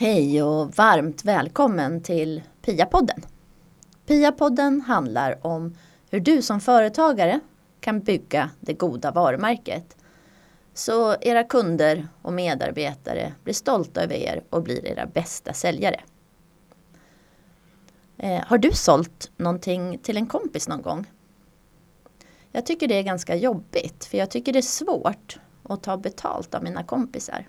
Hej och varmt välkommen till Pia-podden. Pia-podden handlar om hur du som företagare kan bygga det goda varumärket. Så era kunder och medarbetare blir stolta över er och blir era bästa säljare. Eh, har du sålt någonting till en kompis någon gång? Jag tycker det är ganska jobbigt för jag tycker det är svårt att ta betalt av mina kompisar.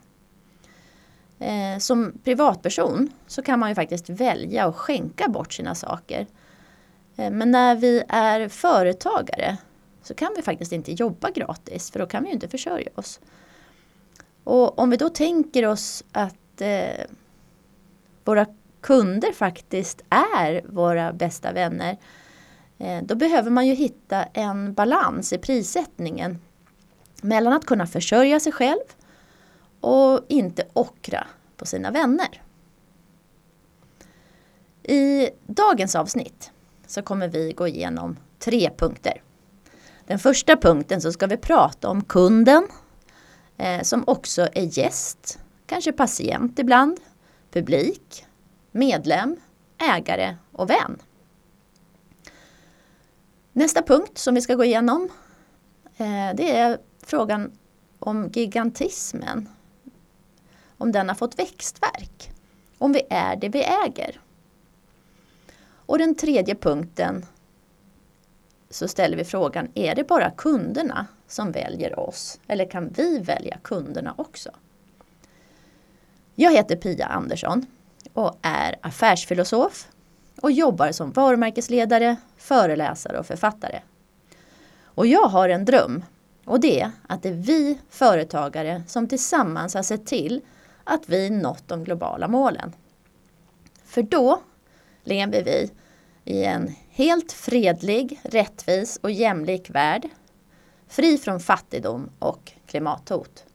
Eh, som privatperson så kan man ju faktiskt välja att skänka bort sina saker. Eh, men när vi är företagare så kan vi faktiskt inte jobba gratis för då kan vi ju inte försörja oss. Och om vi då tänker oss att eh, våra kunder faktiskt är våra bästa vänner. Eh, då behöver man ju hitta en balans i prissättningen mellan att kunna försörja sig själv och inte ockra på sina vänner. I dagens avsnitt så kommer vi gå igenom tre punkter. Den första punkten så ska vi prata om kunden eh, som också är gäst, kanske patient ibland, publik, medlem, ägare och vän. Nästa punkt som vi ska gå igenom eh, det är frågan om gigantismen. Om den har fått växtverk. Om vi är det vi äger. Och den tredje punkten så ställer vi frågan, är det bara kunderna som väljer oss? Eller kan vi välja kunderna också? Jag heter Pia Andersson och är affärsfilosof och jobbar som varumärkesledare, föreläsare och författare. Och jag har en dröm och det är att det är vi företagare som tillsammans har sett till att vi nått de globala målen. För då lever vi i en helt fredlig, rättvis och jämlik värld. Fri från fattigdom och klimathot.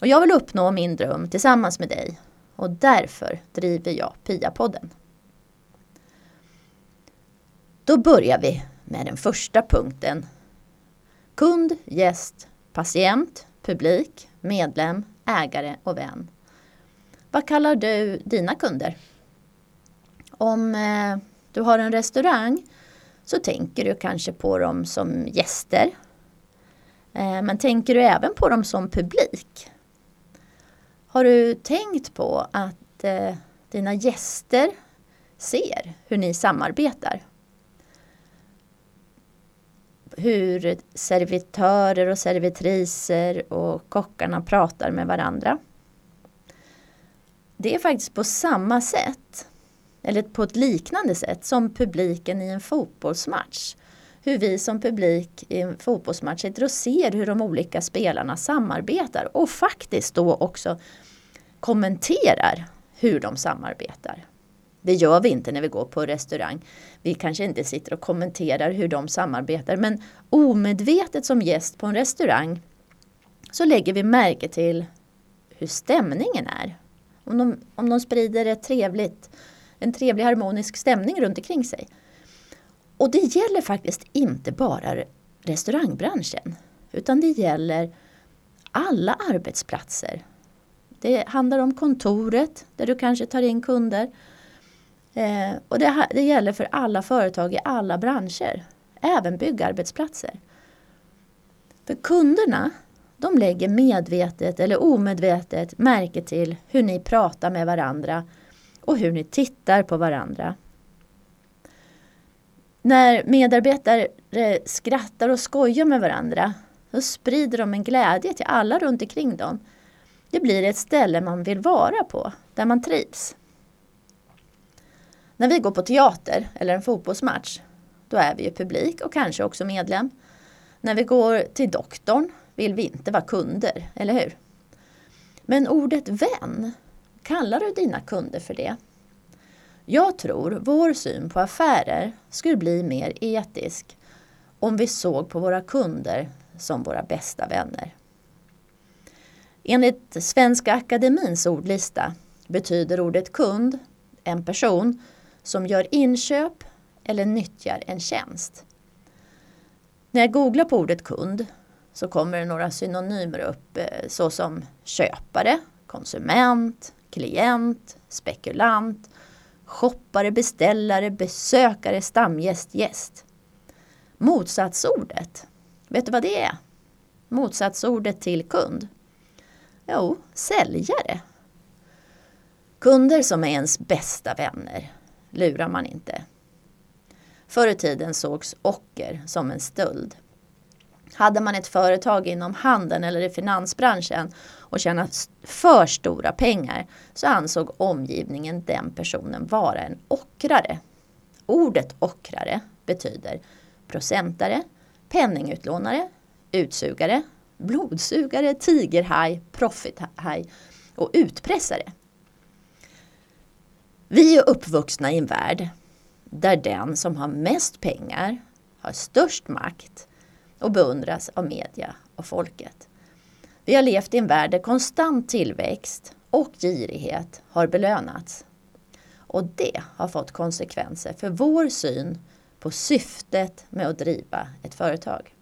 Och jag vill uppnå min dröm tillsammans med dig och därför driver jag PIA-podden. Då börjar vi med den första punkten. Kund, gäst, patient, publik, medlem, ägare och vän. Vad kallar du dina kunder? Om eh, du har en restaurang så tänker du kanske på dem som gäster. Eh, men tänker du även på dem som publik? Har du tänkt på att eh, dina gäster ser hur ni samarbetar? Hur servitörer och servitriser och kockarna pratar med varandra. Det är faktiskt på samma sätt, eller på ett liknande sätt som publiken i en fotbollsmatch. Hur vi som publik i en fotbollsmatch sitter och ser hur de olika spelarna samarbetar och faktiskt då också kommenterar hur de samarbetar. Det gör vi inte när vi går på restaurang. Vi kanske inte sitter och kommenterar hur de samarbetar men omedvetet som gäst på en restaurang så lägger vi märke till hur stämningen är. Om de, om de sprider ett trevligt, en trevlig harmonisk stämning runt omkring sig. Och det gäller faktiskt inte bara restaurangbranschen utan det gäller alla arbetsplatser. Det handlar om kontoret där du kanske tar in kunder. Eh, och det, det gäller för alla företag i alla branscher, även byggarbetsplatser. För kunderna, de lägger medvetet eller omedvetet märke till hur ni pratar med varandra och hur ni tittar på varandra. När medarbetare skrattar och skojar med varandra, så sprider de en glädje till alla runt omkring dem. Det blir ett ställe man vill vara på, där man trivs. När vi går på teater eller en fotbollsmatch, då är vi ju publik och kanske också medlem. När vi går till doktorn vill vi inte vara kunder, eller hur? Men ordet vän, kallar du dina kunder för det? Jag tror vår syn på affärer skulle bli mer etisk om vi såg på våra kunder som våra bästa vänner. Enligt Svenska Akademins ordlista betyder ordet kund en person som gör inköp eller nyttjar en tjänst. När jag googlar på ordet kund så kommer det några synonymer upp eh, såsom köpare, konsument, klient, spekulant, shoppare, beställare, besökare, stamgäst, gäst. Motsatsordet, vet du vad det är? Motsatsordet till kund? Jo, säljare. Kunder som är ens bästa vänner lurar man inte. Förr i tiden sågs ocker som en stöld. Hade man ett företag inom handeln eller i finansbranschen och tjänade för stora pengar så ansåg omgivningen den personen vara en ockrare. Ordet ockrare betyder procentare, penningutlånare, utsugare, blodsugare, tigerhaj, profithaj och utpressare. Vi är uppvuxna i en värld där den som har mest pengar har störst makt och beundras av media och folket. Vi har levt i en värld där konstant tillväxt och girighet har belönats. Och det har fått konsekvenser för vår syn på syftet med att driva ett företag.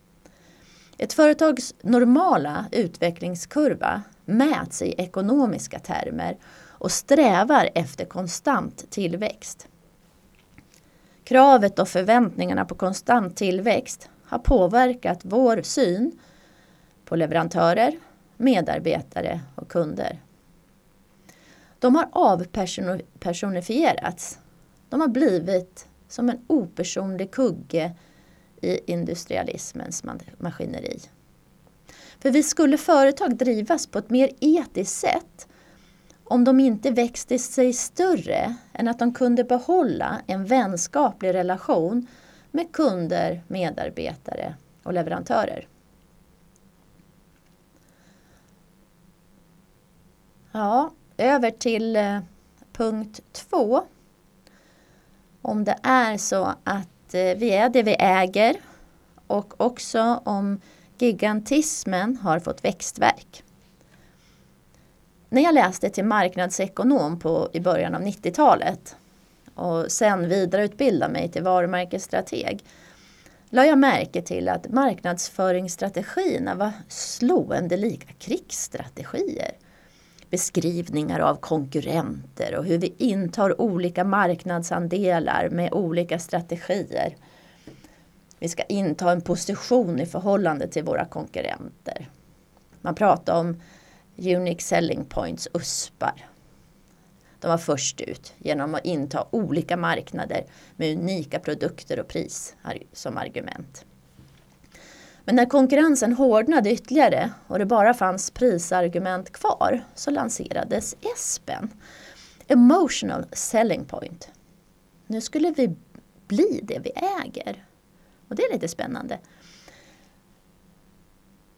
Ett företags normala utvecklingskurva mäts i ekonomiska termer och strävar efter konstant tillväxt. Kravet och förväntningarna på konstant tillväxt har påverkat vår syn på leverantörer, medarbetare och kunder. De har avpersonifierats. De har blivit som en opersonlig kugge i industrialismens maskineri. För vi skulle företag drivas på ett mer etiskt sätt om de inte växte sig större än att de kunde behålla en vänskaplig relation med kunder, medarbetare och leverantörer. Ja, över till eh, punkt två. Om det är så att eh, vi är det vi äger och också om gigantismen har fått växtverk. När jag läste till marknadsekonom på, i början av 90-talet och sen vidareutbilda mig till varumärkesstrateg la jag märke till att marknadsföringsstrategierna var slående lika krigsstrategier. Beskrivningar av konkurrenter och hur vi intar olika marknadsandelar med olika strategier. Vi ska inta en position i förhållande till våra konkurrenter. Man pratar om Unique Selling Points, USPar. De var först ut genom att inta olika marknader med unika produkter och pris som argument. Men när konkurrensen hårdnade ytterligare och det bara fanns prisargument kvar så lanserades ESPEN, Emotional Selling Point. Nu skulle vi bli det vi äger. Och det är lite spännande.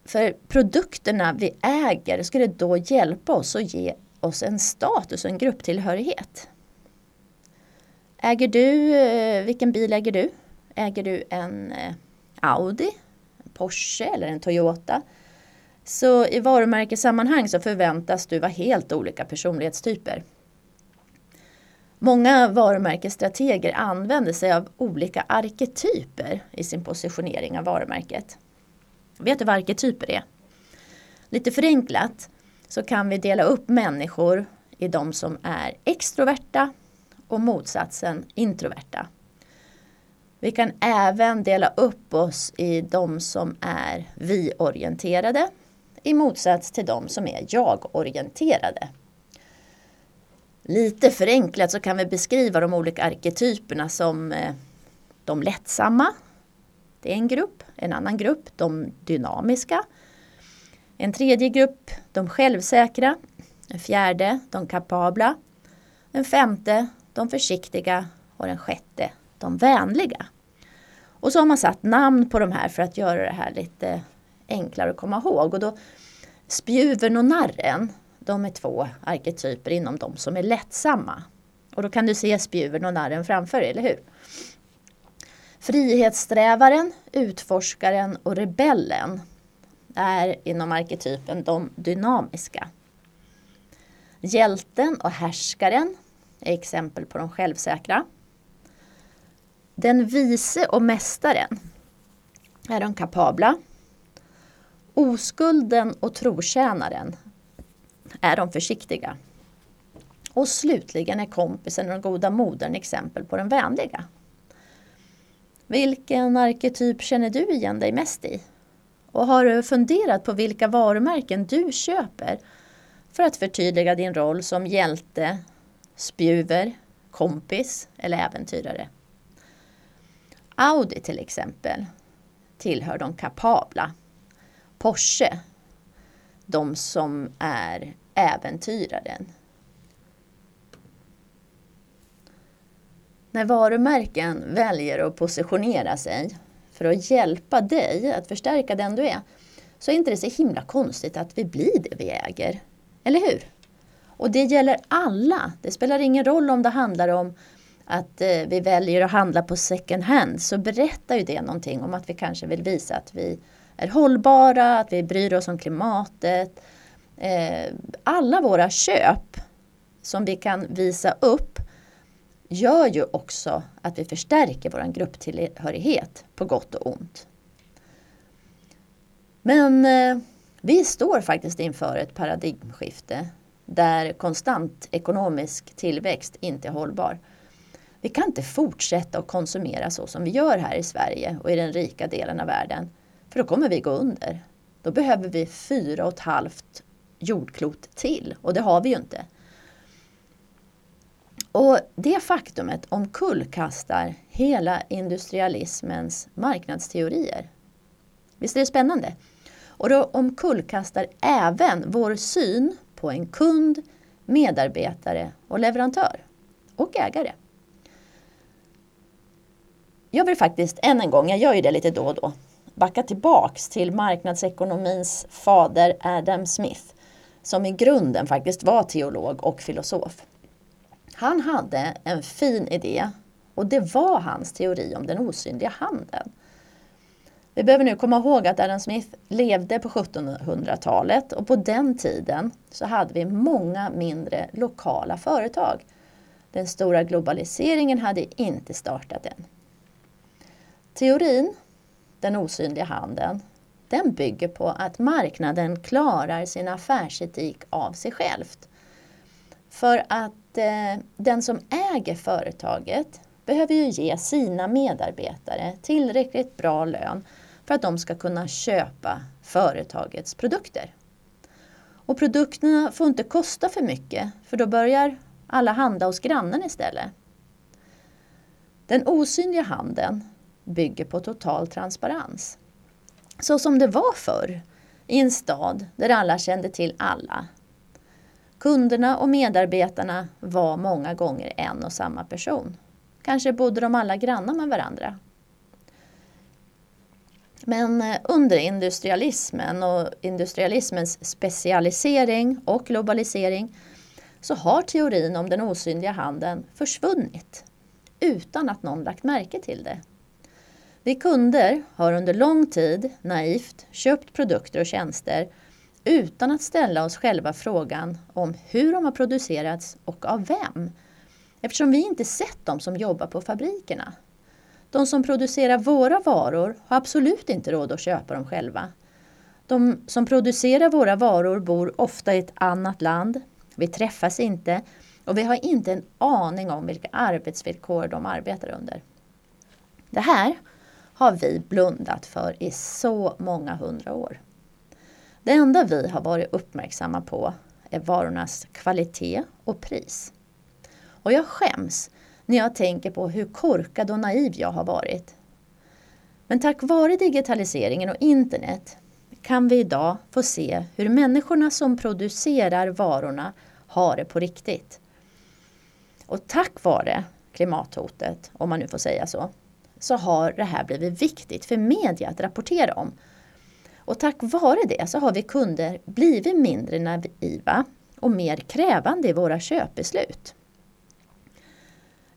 För produkterna vi äger skulle då hjälpa oss att ge oss en status och en grupptillhörighet. Äger du, eh, vilken bil äger du? Äger du en eh, Audi, en Porsche eller en Toyota? Så i varumärkessammanhang så förväntas du vara helt olika personlighetstyper. Många varumärkesstrateger använder sig av olika arketyper i sin positionering av varumärket. Vet du vad arketyper är? Lite förenklat så kan vi dela upp människor i de som är extroverta och motsatsen introverta. Vi kan även dela upp oss i de som är vi-orienterade i motsats till de som är jag-orienterade. Lite förenklat så kan vi beskriva de olika arketyperna som eh, de lättsamma, det är en grupp, en annan grupp, de dynamiska, en tredje grupp, de självsäkra. En fjärde, de kapabla. En femte, de försiktiga. Och den sjätte, de vänliga. Och så har man satt namn på de här för att göra det här lite enklare att komma ihåg. Och då Spjuvern och narren, de är två arketyper inom de som är lättsamma. Och då kan du se spjuvern och narren framför dig, eller hur? Frihetssträvaren, utforskaren och rebellen är inom arketypen de dynamiska. Hjälten och härskaren är exempel på de självsäkra. Den vise och mästaren är de kapabla. Oskulden och trotjänaren är de försiktiga. Och slutligen är kompisen och den goda modern exempel på den vänliga. Vilken arketyp känner du igen dig mest i? Och har du funderat på vilka varumärken du köper för att förtydliga din roll som hjälte, spjuver, kompis eller äventyrare? Audi till exempel tillhör de kapabla. Porsche, de som är äventyraren. När varumärken väljer att positionera sig för att hjälpa dig att förstärka den du är så är inte det så himla konstigt att vi blir det vi äger. Eller hur? Och det gäller alla. Det spelar ingen roll om det handlar om att eh, vi väljer att handla på second hand så berättar ju det någonting om att vi kanske vill visa att vi är hållbara, att vi bryr oss om klimatet. Eh, alla våra köp som vi kan visa upp gör ju också att vi förstärker vår grupptillhörighet på gott och ont. Men eh, vi står faktiskt inför ett paradigmskifte där konstant ekonomisk tillväxt inte är hållbar. Vi kan inte fortsätta att konsumera så som vi gör här i Sverige och i den rika delen av världen. För då kommer vi gå under. Då behöver vi fyra och ett halvt jordklot till och det har vi ju inte. Och det faktumet omkullkastar hela industrialismens marknadsteorier. Visst är det spännande? Och det omkullkastar även vår syn på en kund, medarbetare och leverantör och ägare. Jag vill faktiskt än en gång, jag gör ju det lite då och då, backa tillbaks till marknadsekonomins fader Adam Smith som i grunden faktiskt var teolog och filosof. Han hade en fin idé och det var hans teori om den osynliga handen. Vi behöver nu komma ihåg att Adam Smith levde på 1700-talet och på den tiden så hade vi många mindre lokala företag. Den stora globaliseringen hade inte startat än. Teorin, den osynliga handeln, den bygger på att marknaden klarar sin affärsetik av sig självt. För att eh, den som äger företaget behöver ju ge sina medarbetare tillräckligt bra lön för att de ska kunna köpa företagets produkter. Och produkterna får inte kosta för mycket för då börjar alla handla hos grannen istället. Den osynliga handeln bygger på total transparens. Så som det var förr i en stad där alla kände till alla. Kunderna och medarbetarna var många gånger en och samma person. Kanske bodde de alla grannar med varandra. Men eh, under industrialismen och industrialismens specialisering och globalisering så har teorin om den osynliga handeln försvunnit utan att någon lagt märke till det. Vi kunder har under lång tid naivt köpt produkter och tjänster utan att ställa oss själva frågan om hur de har producerats och av vem. Eftersom vi inte sett dem som jobbar på fabrikerna. De som producerar våra varor har absolut inte råd att köpa dem själva. De som producerar våra varor bor ofta i ett annat land. Vi träffas inte och vi har inte en aning om vilka arbetsvillkor de arbetar under. Det här har vi blundat för i så många hundra år. Det enda vi har varit uppmärksamma på är varornas kvalitet och pris. Och jag skäms när jag tänker på hur korkad och naiv jag har varit. Men tack vare digitaliseringen och internet kan vi idag få se hur människorna som producerar varorna har det på riktigt. Och tack vare klimathotet, om man nu får säga så, så har det här blivit viktigt för media att rapportera om. Och tack vare det så har vi kunder blivit mindre naiva och mer krävande i våra köpbeslut.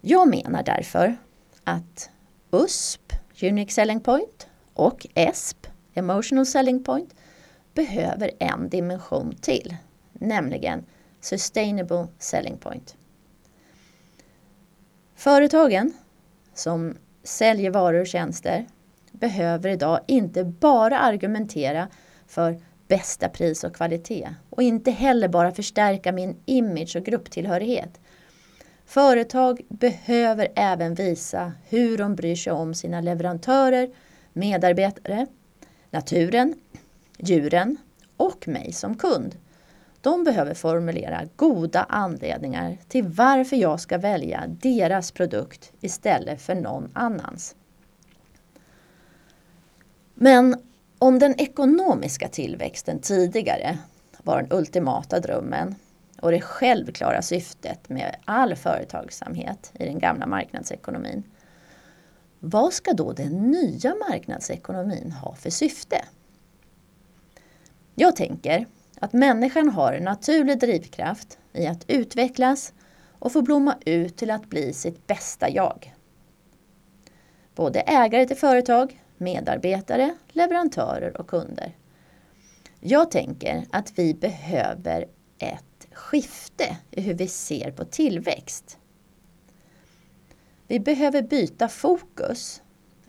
Jag menar därför att USP, Unique Selling Point, och ESP, Emotional Selling Point, behöver en dimension till, nämligen Sustainable Selling Point. Företagen som säljer varor och tjänster behöver idag inte bara argumentera för bästa pris och kvalitet och inte heller bara förstärka min image och grupptillhörighet. Företag behöver även visa hur de bryr sig om sina leverantörer, medarbetare, naturen, djuren och mig som kund. De behöver formulera goda anledningar till varför jag ska välja deras produkt istället för någon annans. Men om den ekonomiska tillväxten tidigare var den ultimata drömmen och det självklara syftet med all företagsamhet i den gamla marknadsekonomin. Vad ska då den nya marknadsekonomin ha för syfte? Jag tänker att människan har en naturlig drivkraft i att utvecklas och få blomma ut till att bli sitt bästa jag. Både ägare till företag, medarbetare, leverantörer och kunder. Jag tänker att vi behöver ett skifte i hur vi ser på tillväxt. Vi behöver byta fokus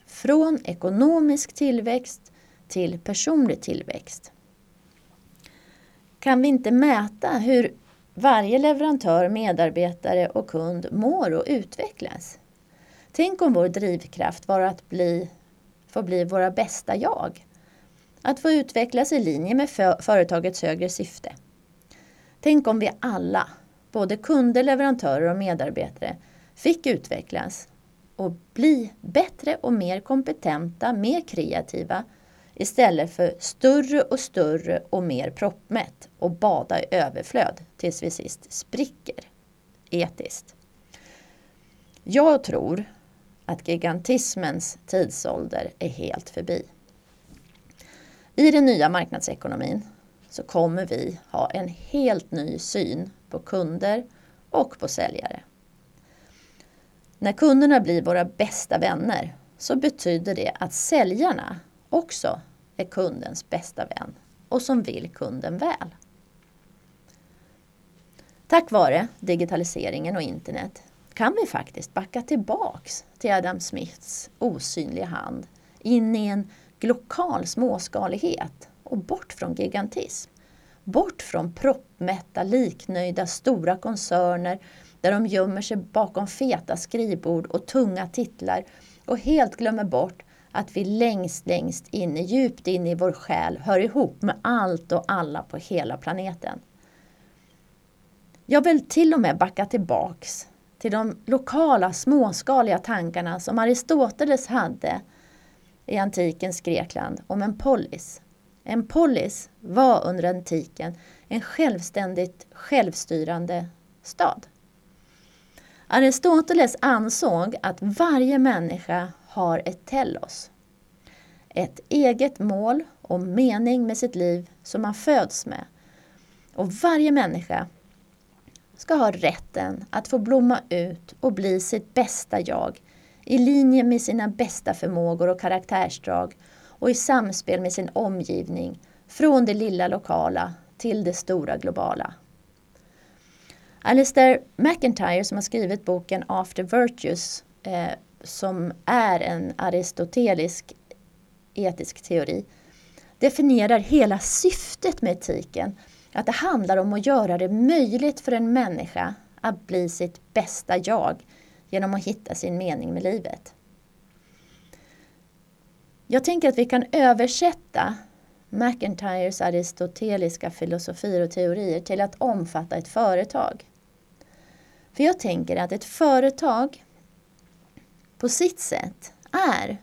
från ekonomisk tillväxt till personlig tillväxt. Kan vi inte mäta hur varje leverantör, medarbetare och kund mår och utvecklas? Tänk om vår drivkraft var att bli, få bli våra bästa jag. Att få utvecklas i linje med företagets högre syfte. Tänk om vi alla, både kunder, leverantörer och medarbetare, fick utvecklas och bli bättre och mer kompetenta, mer kreativa istället för större och större och mer proppmätt och bada i överflöd tills vi sist spricker etiskt. Jag tror att gigantismens tidsålder är helt förbi. I den nya marknadsekonomin så kommer vi ha en helt ny syn på kunder och på säljare. När kunderna blir våra bästa vänner så betyder det att säljarna också är kundens bästa vän och som vill kunden väl. Tack vare digitaliseringen och internet kan vi faktiskt backa tillbaks till Adam Smiths osynliga hand in i en lokal småskalighet och bort från gigantism. Bort från proppmätta, liknöjda stora koncerner där de gömmer sig bakom feta skrivbord och tunga titlar och helt glömmer bort att vi längst, längst inne, djupt inne i vår själ hör ihop med allt och alla på hela planeten. Jag vill till och med backa tillbaks till de lokala småskaliga tankarna som Aristoteles hade i antikens Grekland om en polis. En polis var under antiken en självständigt självstyrande stad. Aristoteles ansåg att varje människa har ett telos. Ett eget mål och mening med sitt liv som man föds med. Och varje människa ska ha rätten att få blomma ut och bli sitt bästa jag i linje med sina bästa förmågor och karaktärsdrag och i samspel med sin omgivning från det lilla lokala till det stora globala. Alistair McIntyre som har skrivit boken After Virtues eh, som är en aristotelisk etisk teori definierar hela syftet med etiken. Att det handlar om att göra det möjligt för en människa att bli sitt bästa jag genom att hitta sin mening med livet. Jag tänker att vi kan översätta McIntyres aristoteliska filosofier och teorier till att omfatta ett företag. För jag tänker att ett företag på sitt sätt är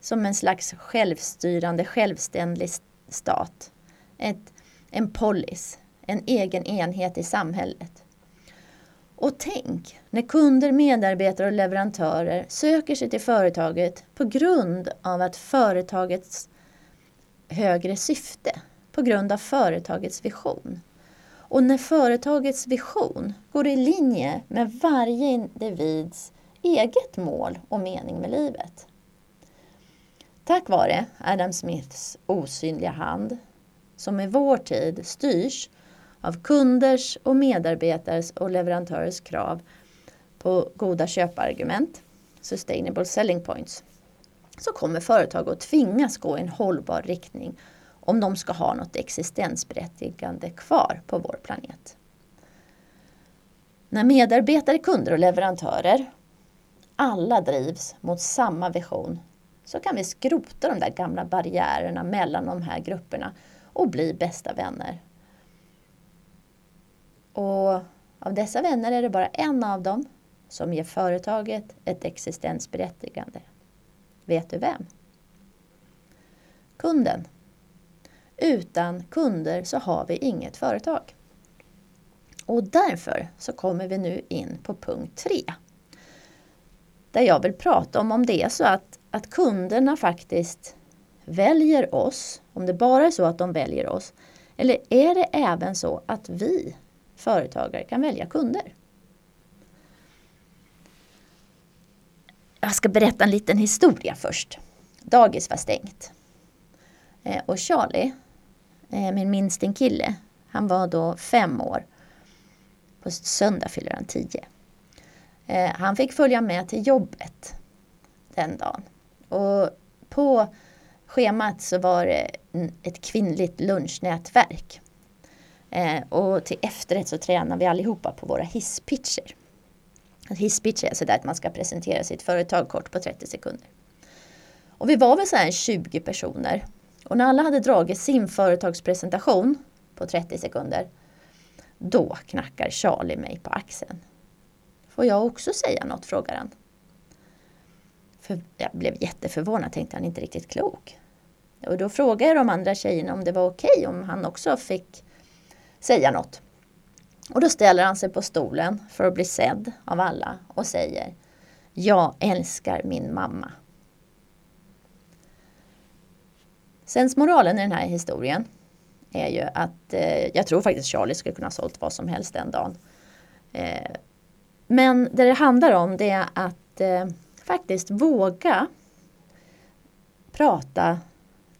som en slags självstyrande, självständig stat. Ett, en polis, en egen enhet i samhället. Och tänk när kunder, medarbetare och leverantörer söker sig till företaget på grund av att företagets högre syfte, på grund av företagets vision. Och när företagets vision går i linje med varje individs eget mål och mening med livet. Tack vare Adam Smiths osynliga hand, som i vår tid styrs av kunders och medarbetares och leverantörers krav på goda köpargument, sustainable selling points, så kommer företag att tvingas gå i en hållbar riktning om de ska ha något existensberättigande kvar på vår planet. När medarbetare, kunder och leverantörer alla drivs mot samma vision så kan vi skrota de där gamla barriärerna mellan de här grupperna och bli bästa vänner. Och av dessa vänner är det bara en av dem som ger företaget ett existensberättigande. Vet du vem? Kunden. Utan kunder så har vi inget företag. Och därför så kommer vi nu in på punkt 3. Där jag vill prata om om det är så att, att kunderna faktiskt väljer oss, om det bara är så att de väljer oss, eller är det även så att vi företagare kan välja kunder? Jag ska berätta en liten historia först. Dagis var stängt. Eh, och Charlie, eh, min minsting kille, han var då fem år. På söndag fyller han tio. Eh, han fick följa med till jobbet den dagen. Och på schemat så var det ett kvinnligt lunchnätverk. Eh, och till efterrätt så tränar vi allihopa på våra hisspitcher. Hisspitch är sådär att man ska presentera sitt företag kort på 30 sekunder. Och vi var väl så här 20 personer. Och när alla hade dragit sin företagspresentation på 30 sekunder då knackar Charlie mig på axeln. Får jag också säga något? frågar han. För jag blev jätteförvånad, tänkte han inte riktigt klok. Och då frågade jag de andra tjejerna om det var okej okay, om han också fick säga något. Och då ställer han sig på stolen för att bli sedd av alla och säger Jag älskar min mamma. Sensmoralen i den här historien är ju att eh, jag tror faktiskt Charlie skulle kunna ha sålt vad som helst den dagen. Eh, men det det handlar om det är att eh, faktiskt våga prata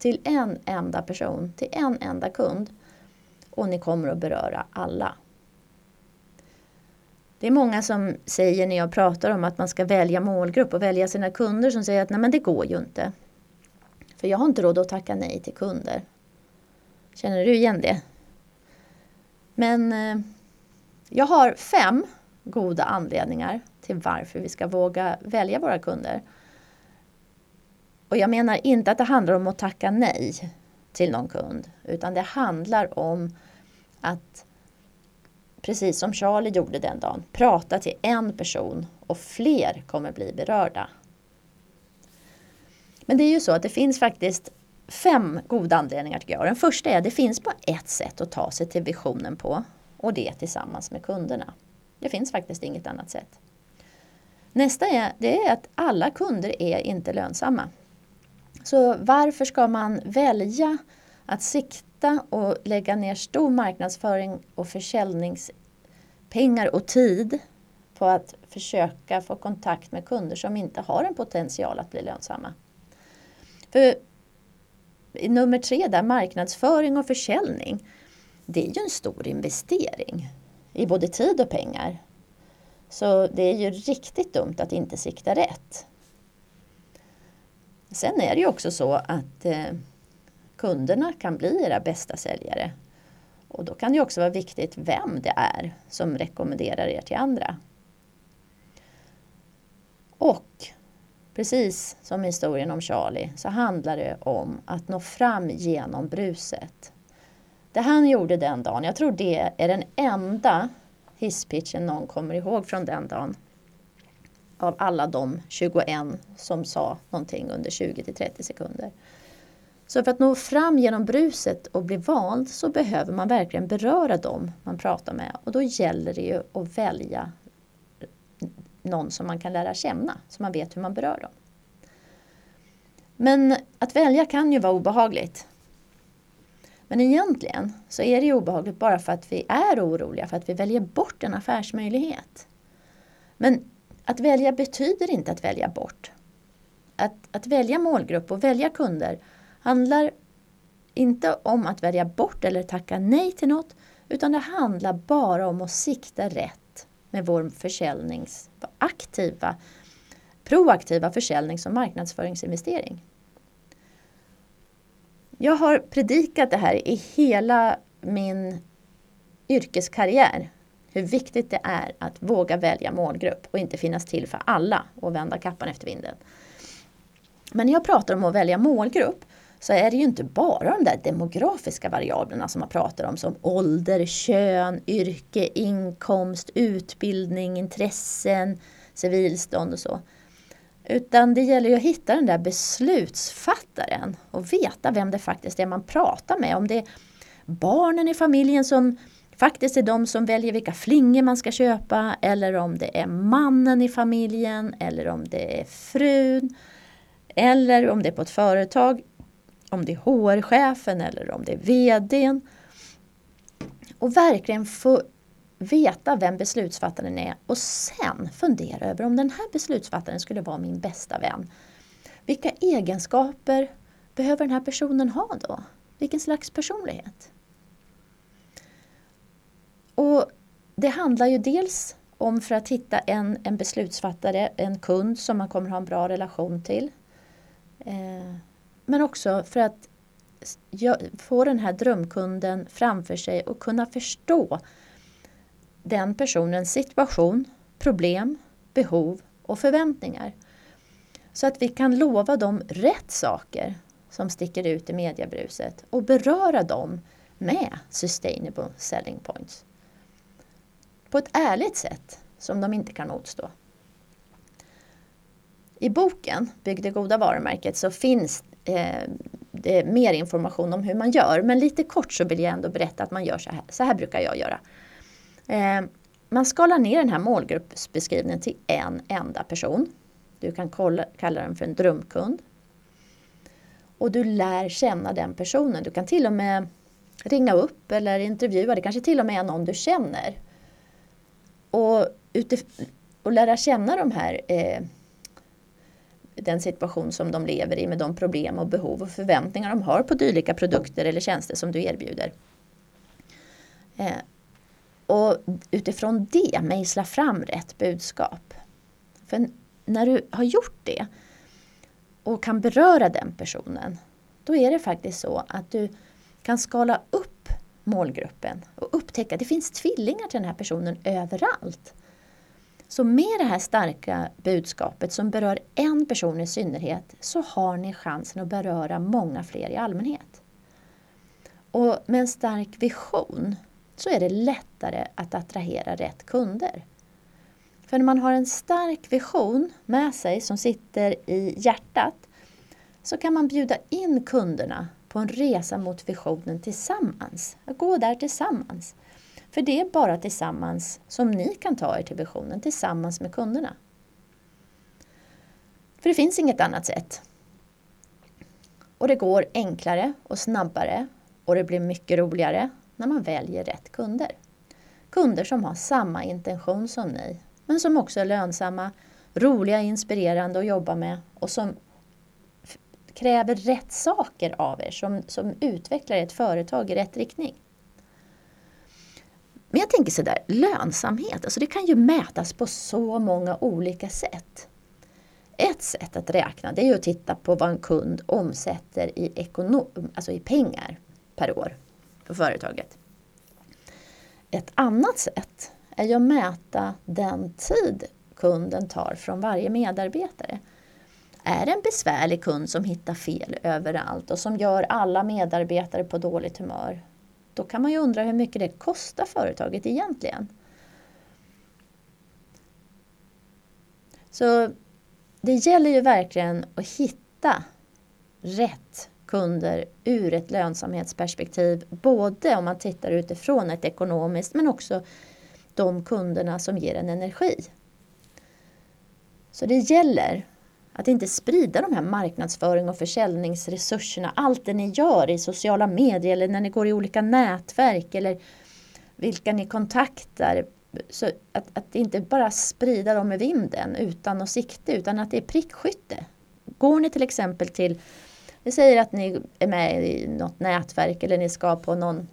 till en enda person, till en enda kund. Och ni kommer att beröra alla. Det är många som säger när jag pratar om att man ska välja målgrupp och välja sina kunder som säger att nej men det går ju inte. För jag har inte råd att tacka nej till kunder. Känner du igen det? Men eh, jag har fem goda anledningar till varför vi ska våga välja våra kunder. Och jag menar inte att det handlar om att tacka nej till någon kund, utan det handlar om att precis som Charlie gjorde den dagen, prata till en person och fler kommer bli berörda. Men det är ju så att det finns faktiskt fem goda anledningar tycker jag. Den första är att det finns bara ett sätt att ta sig till visionen på och det är tillsammans med kunderna. Det finns faktiskt inget annat sätt. Nästa är, det är att alla kunder är inte lönsamma. Så varför ska man välja att sikta och lägga ner stor marknadsföring och försäljningspengar och tid på att försöka få kontakt med kunder som inte har en potential att bli lönsamma? För nummer tre där, marknadsföring och försäljning. Det är ju en stor investering i både tid och pengar. Så det är ju riktigt dumt att inte sikta rätt. Sen är det ju också så att eh, kunderna kan bli era bästa säljare. Och då kan det också vara viktigt vem det är som rekommenderar er till andra. Och precis som historien om Charlie så handlar det om att nå fram genom bruset. Det han gjorde den dagen, jag tror det är den enda hisspitchen någon kommer ihåg från den dagen. Av alla de 21 som sa någonting under 20 till 30 sekunder. Så för att nå fram genom bruset och bli vald så behöver man verkligen beröra dem man pratar med. Och då gäller det ju att välja någon som man kan lära känna, så man vet hur man berör dem. Men att välja kan ju vara obehagligt. Men egentligen så är det ju obehagligt bara för att vi är oroliga, för att vi väljer bort en affärsmöjlighet. Men att välja betyder inte att välja bort. Att, att välja målgrupp och välja kunder handlar inte om att välja bort eller tacka nej till något, utan det handlar bara om att sikta rätt med vår försäljnings aktiva, proaktiva försäljnings och marknadsföringsinvestering. Jag har predikat det här i hela min yrkeskarriär. Hur viktigt det är att våga välja målgrupp och inte finnas till för alla och vända kappan efter vinden. Men när jag pratar om att välja målgrupp så är det ju inte bara de där demografiska variablerna som man pratar om som ålder, kön, yrke, inkomst, utbildning, intressen, civilstånd och så. Utan det gäller ju att hitta den där beslutsfattaren och veta vem det faktiskt är man pratar med. Om det är barnen i familjen som faktiskt är de som väljer vilka flingor man ska köpa eller om det är mannen i familjen eller om det är frun eller om det är på ett företag, om det är HR-chefen eller om det är VDn. Och verkligen få veta vem beslutsfattaren är och sen fundera över om den här beslutsfattaren skulle vara min bästa vän. Vilka egenskaper behöver den här personen ha då? Vilken slags personlighet? Och Det handlar ju dels om för att hitta en, en beslutsfattare, en kund som man kommer ha en bra relation till. Eh, men också för att få den här drömkunden framför sig och kunna förstå den personens situation, problem, behov och förväntningar. Så att vi kan lova dem rätt saker som sticker ut i mediebruset och beröra dem med sustainable selling points. På ett ärligt sätt som de inte kan motstå. I boken Bygg det goda varumärket så finns eh, det mer information om hur man gör. Men lite kort så vill jag ändå berätta att man gör så här. Så här brukar jag göra. Eh, man skalar ner den här målgruppsbeskrivningen till en enda person. Du kan kolla, kalla den för en drömkund. Och du lär känna den personen. Du kan till och med ringa upp eller intervjua. Det kanske till och med är någon du känner. Och, och lära känna de här eh, den situation som de lever i med de problem och behov och förväntningar de har på dylika produkter eller tjänster som du erbjuder. Eh, och utifrån det mejsla fram rätt budskap. För när du har gjort det och kan beröra den personen, då är det faktiskt så att du kan skala upp målgruppen och upptäcka att det finns tvillingar till den här personen överallt. Så med det här starka budskapet som berör en person i synnerhet så har ni chansen att beröra många fler i allmänhet. Och med en stark vision så är det lättare att attrahera rätt kunder. För när man har en stark vision med sig som sitter i hjärtat så kan man bjuda in kunderna på en resa mot visionen tillsammans. Att gå där tillsammans. För det är bara tillsammans som ni kan ta er till visionen, tillsammans med kunderna. För det finns inget annat sätt. Och det går enklare och snabbare och det blir mycket roligare när man väljer rätt kunder. Kunder som har samma intention som ni, men som också är lönsamma, roliga, inspirerande att jobba med och som kräver rätt saker av er, som, som utvecklar ett företag i rätt riktning. Men jag tänker sådär, lönsamhet, alltså det kan ju mätas på så många olika sätt. Ett sätt att räkna det är att titta på vad en kund omsätter i, ekonom, alltså i pengar per år för företaget. Ett annat sätt är ju att mäta den tid kunden tar från varje medarbetare. Är det en besvärlig kund som hittar fel överallt och som gör alla medarbetare på dåligt humör, då kan man ju undra hur mycket det kostar företaget egentligen. Så det gäller ju verkligen att hitta rätt kunder ur ett lönsamhetsperspektiv. Både om man tittar utifrån ett ekonomiskt men också de kunderna som ger en energi. Så det gäller att inte sprida de här marknadsföring och försäljningsresurserna, allt det ni gör i sociala medier eller när ni går i olika nätverk eller vilka ni kontaktar. Så att, att inte bara sprida dem med vinden utan att sikte utan att det är prickskytte. Går ni till exempel till, vi säger att ni är med i något nätverk eller ni ska på någon,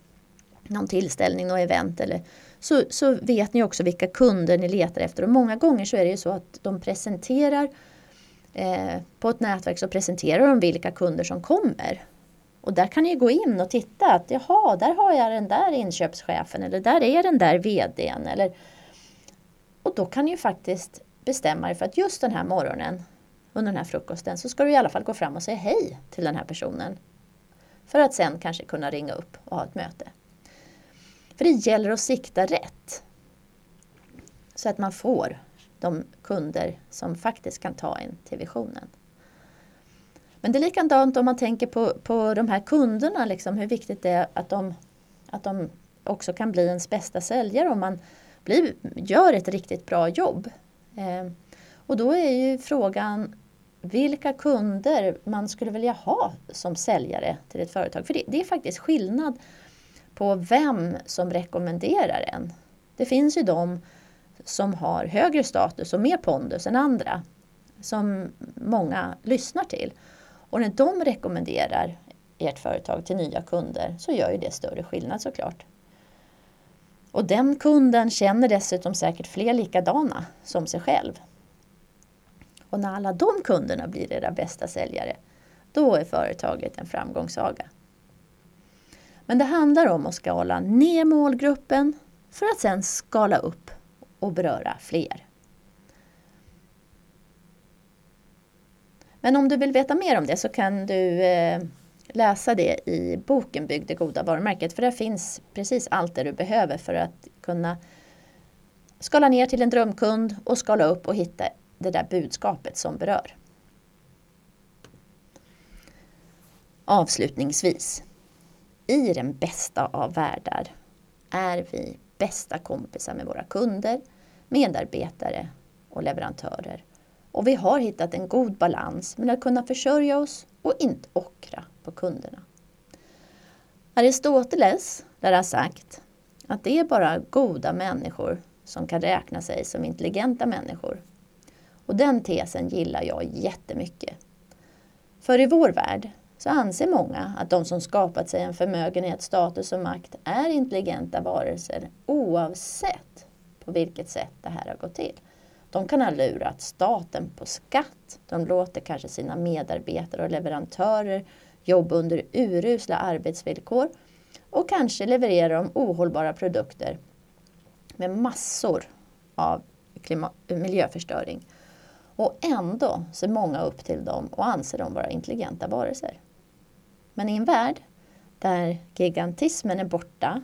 någon tillställning, något event eller så, så vet ni också vilka kunder ni letar efter och många gånger så är det ju så att de presenterar Eh, på ett nätverk så presenterar de vilka kunder som kommer. Och där kan ni gå in och titta att jaha, där har jag den där inköpschefen eller där är den där VDn. Eller, och då kan ni ju faktiskt bestämma er för att just den här morgonen under den här frukosten så ska du i alla fall gå fram och säga hej till den här personen. För att sen kanske kunna ringa upp och ha ett möte. För det gäller att sikta rätt. Så att man får de kunder som faktiskt kan ta en till visionen. Men det är likadant om man tänker på, på de här kunderna, liksom, hur viktigt det är att de, att de också kan bli ens bästa säljare om man blir, gör ett riktigt bra jobb. Eh, och då är ju frågan vilka kunder man skulle vilja ha som säljare till ett företag. För det, det är faktiskt skillnad på vem som rekommenderar en. Det finns ju de som har högre status och mer pondus än andra som många lyssnar till. Och när de rekommenderar ert företag till nya kunder så gör ju det större skillnad såklart. Och den kunden känner dessutom säkert fler likadana som sig själv. Och när alla de kunderna blir era bästa säljare, då är företaget en framgångssaga. Men det handlar om att skala ner målgruppen för att sedan skala upp och beröra fler. Men om du vill veta mer om det så kan du eh, läsa det i boken Bygg det goda varumärket för där finns precis allt det du behöver för att kunna skala ner till en drömkund och skala upp och hitta det där budskapet som berör. Avslutningsvis. I den bästa av världar är vi bästa kompisar med våra kunder, medarbetare och leverantörer. Och vi har hittat en god balans mellan att kunna försörja oss och inte ockra på kunderna. Aristoteles lär ha sagt att det är bara goda människor som kan räkna sig som intelligenta människor. Och den tesen gillar jag jättemycket. För i vår värld så anser många att de som skapat sig en förmögenhet, status och makt är intelligenta varelser oavsett på vilket sätt det här har gått till. De kan ha lurat staten på skatt. De låter kanske sina medarbetare och leverantörer jobba under urusla arbetsvillkor och kanske levererar de ohållbara produkter med massor av miljöförstöring. Och ändå ser många upp till dem och anser dem vara intelligenta varelser. Men i en värld där gigantismen är borta,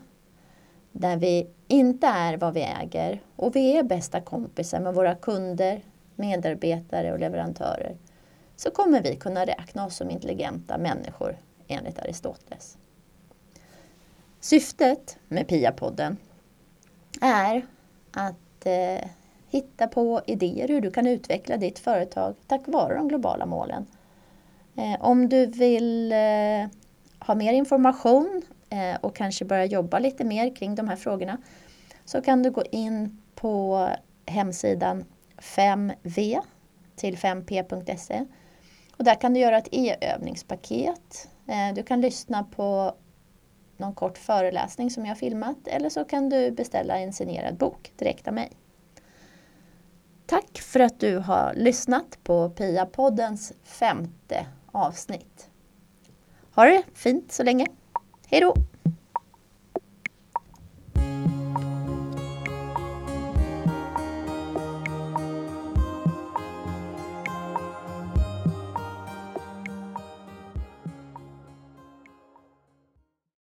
där vi inte är vad vi äger och vi är bästa kompisar med våra kunder, medarbetare och leverantörer så kommer vi kunna räkna oss som intelligenta människor enligt Aristoteles. Syftet med PIA-podden är att eh, hitta på idéer hur du kan utveckla ditt företag tack vare de globala målen. Eh, om du vill eh, ha mer information eh, och kanske börja jobba lite mer kring de här frågorna så kan du gå in på hemsidan 5v till 5p.se och där kan du göra ett e-övningspaket. Du kan lyssna på någon kort föreläsning som jag filmat eller så kan du beställa en signerad bok direkt av mig. Tack för att du har lyssnat på Pia-poddens femte avsnitt. Ha det fint så länge. Hej då!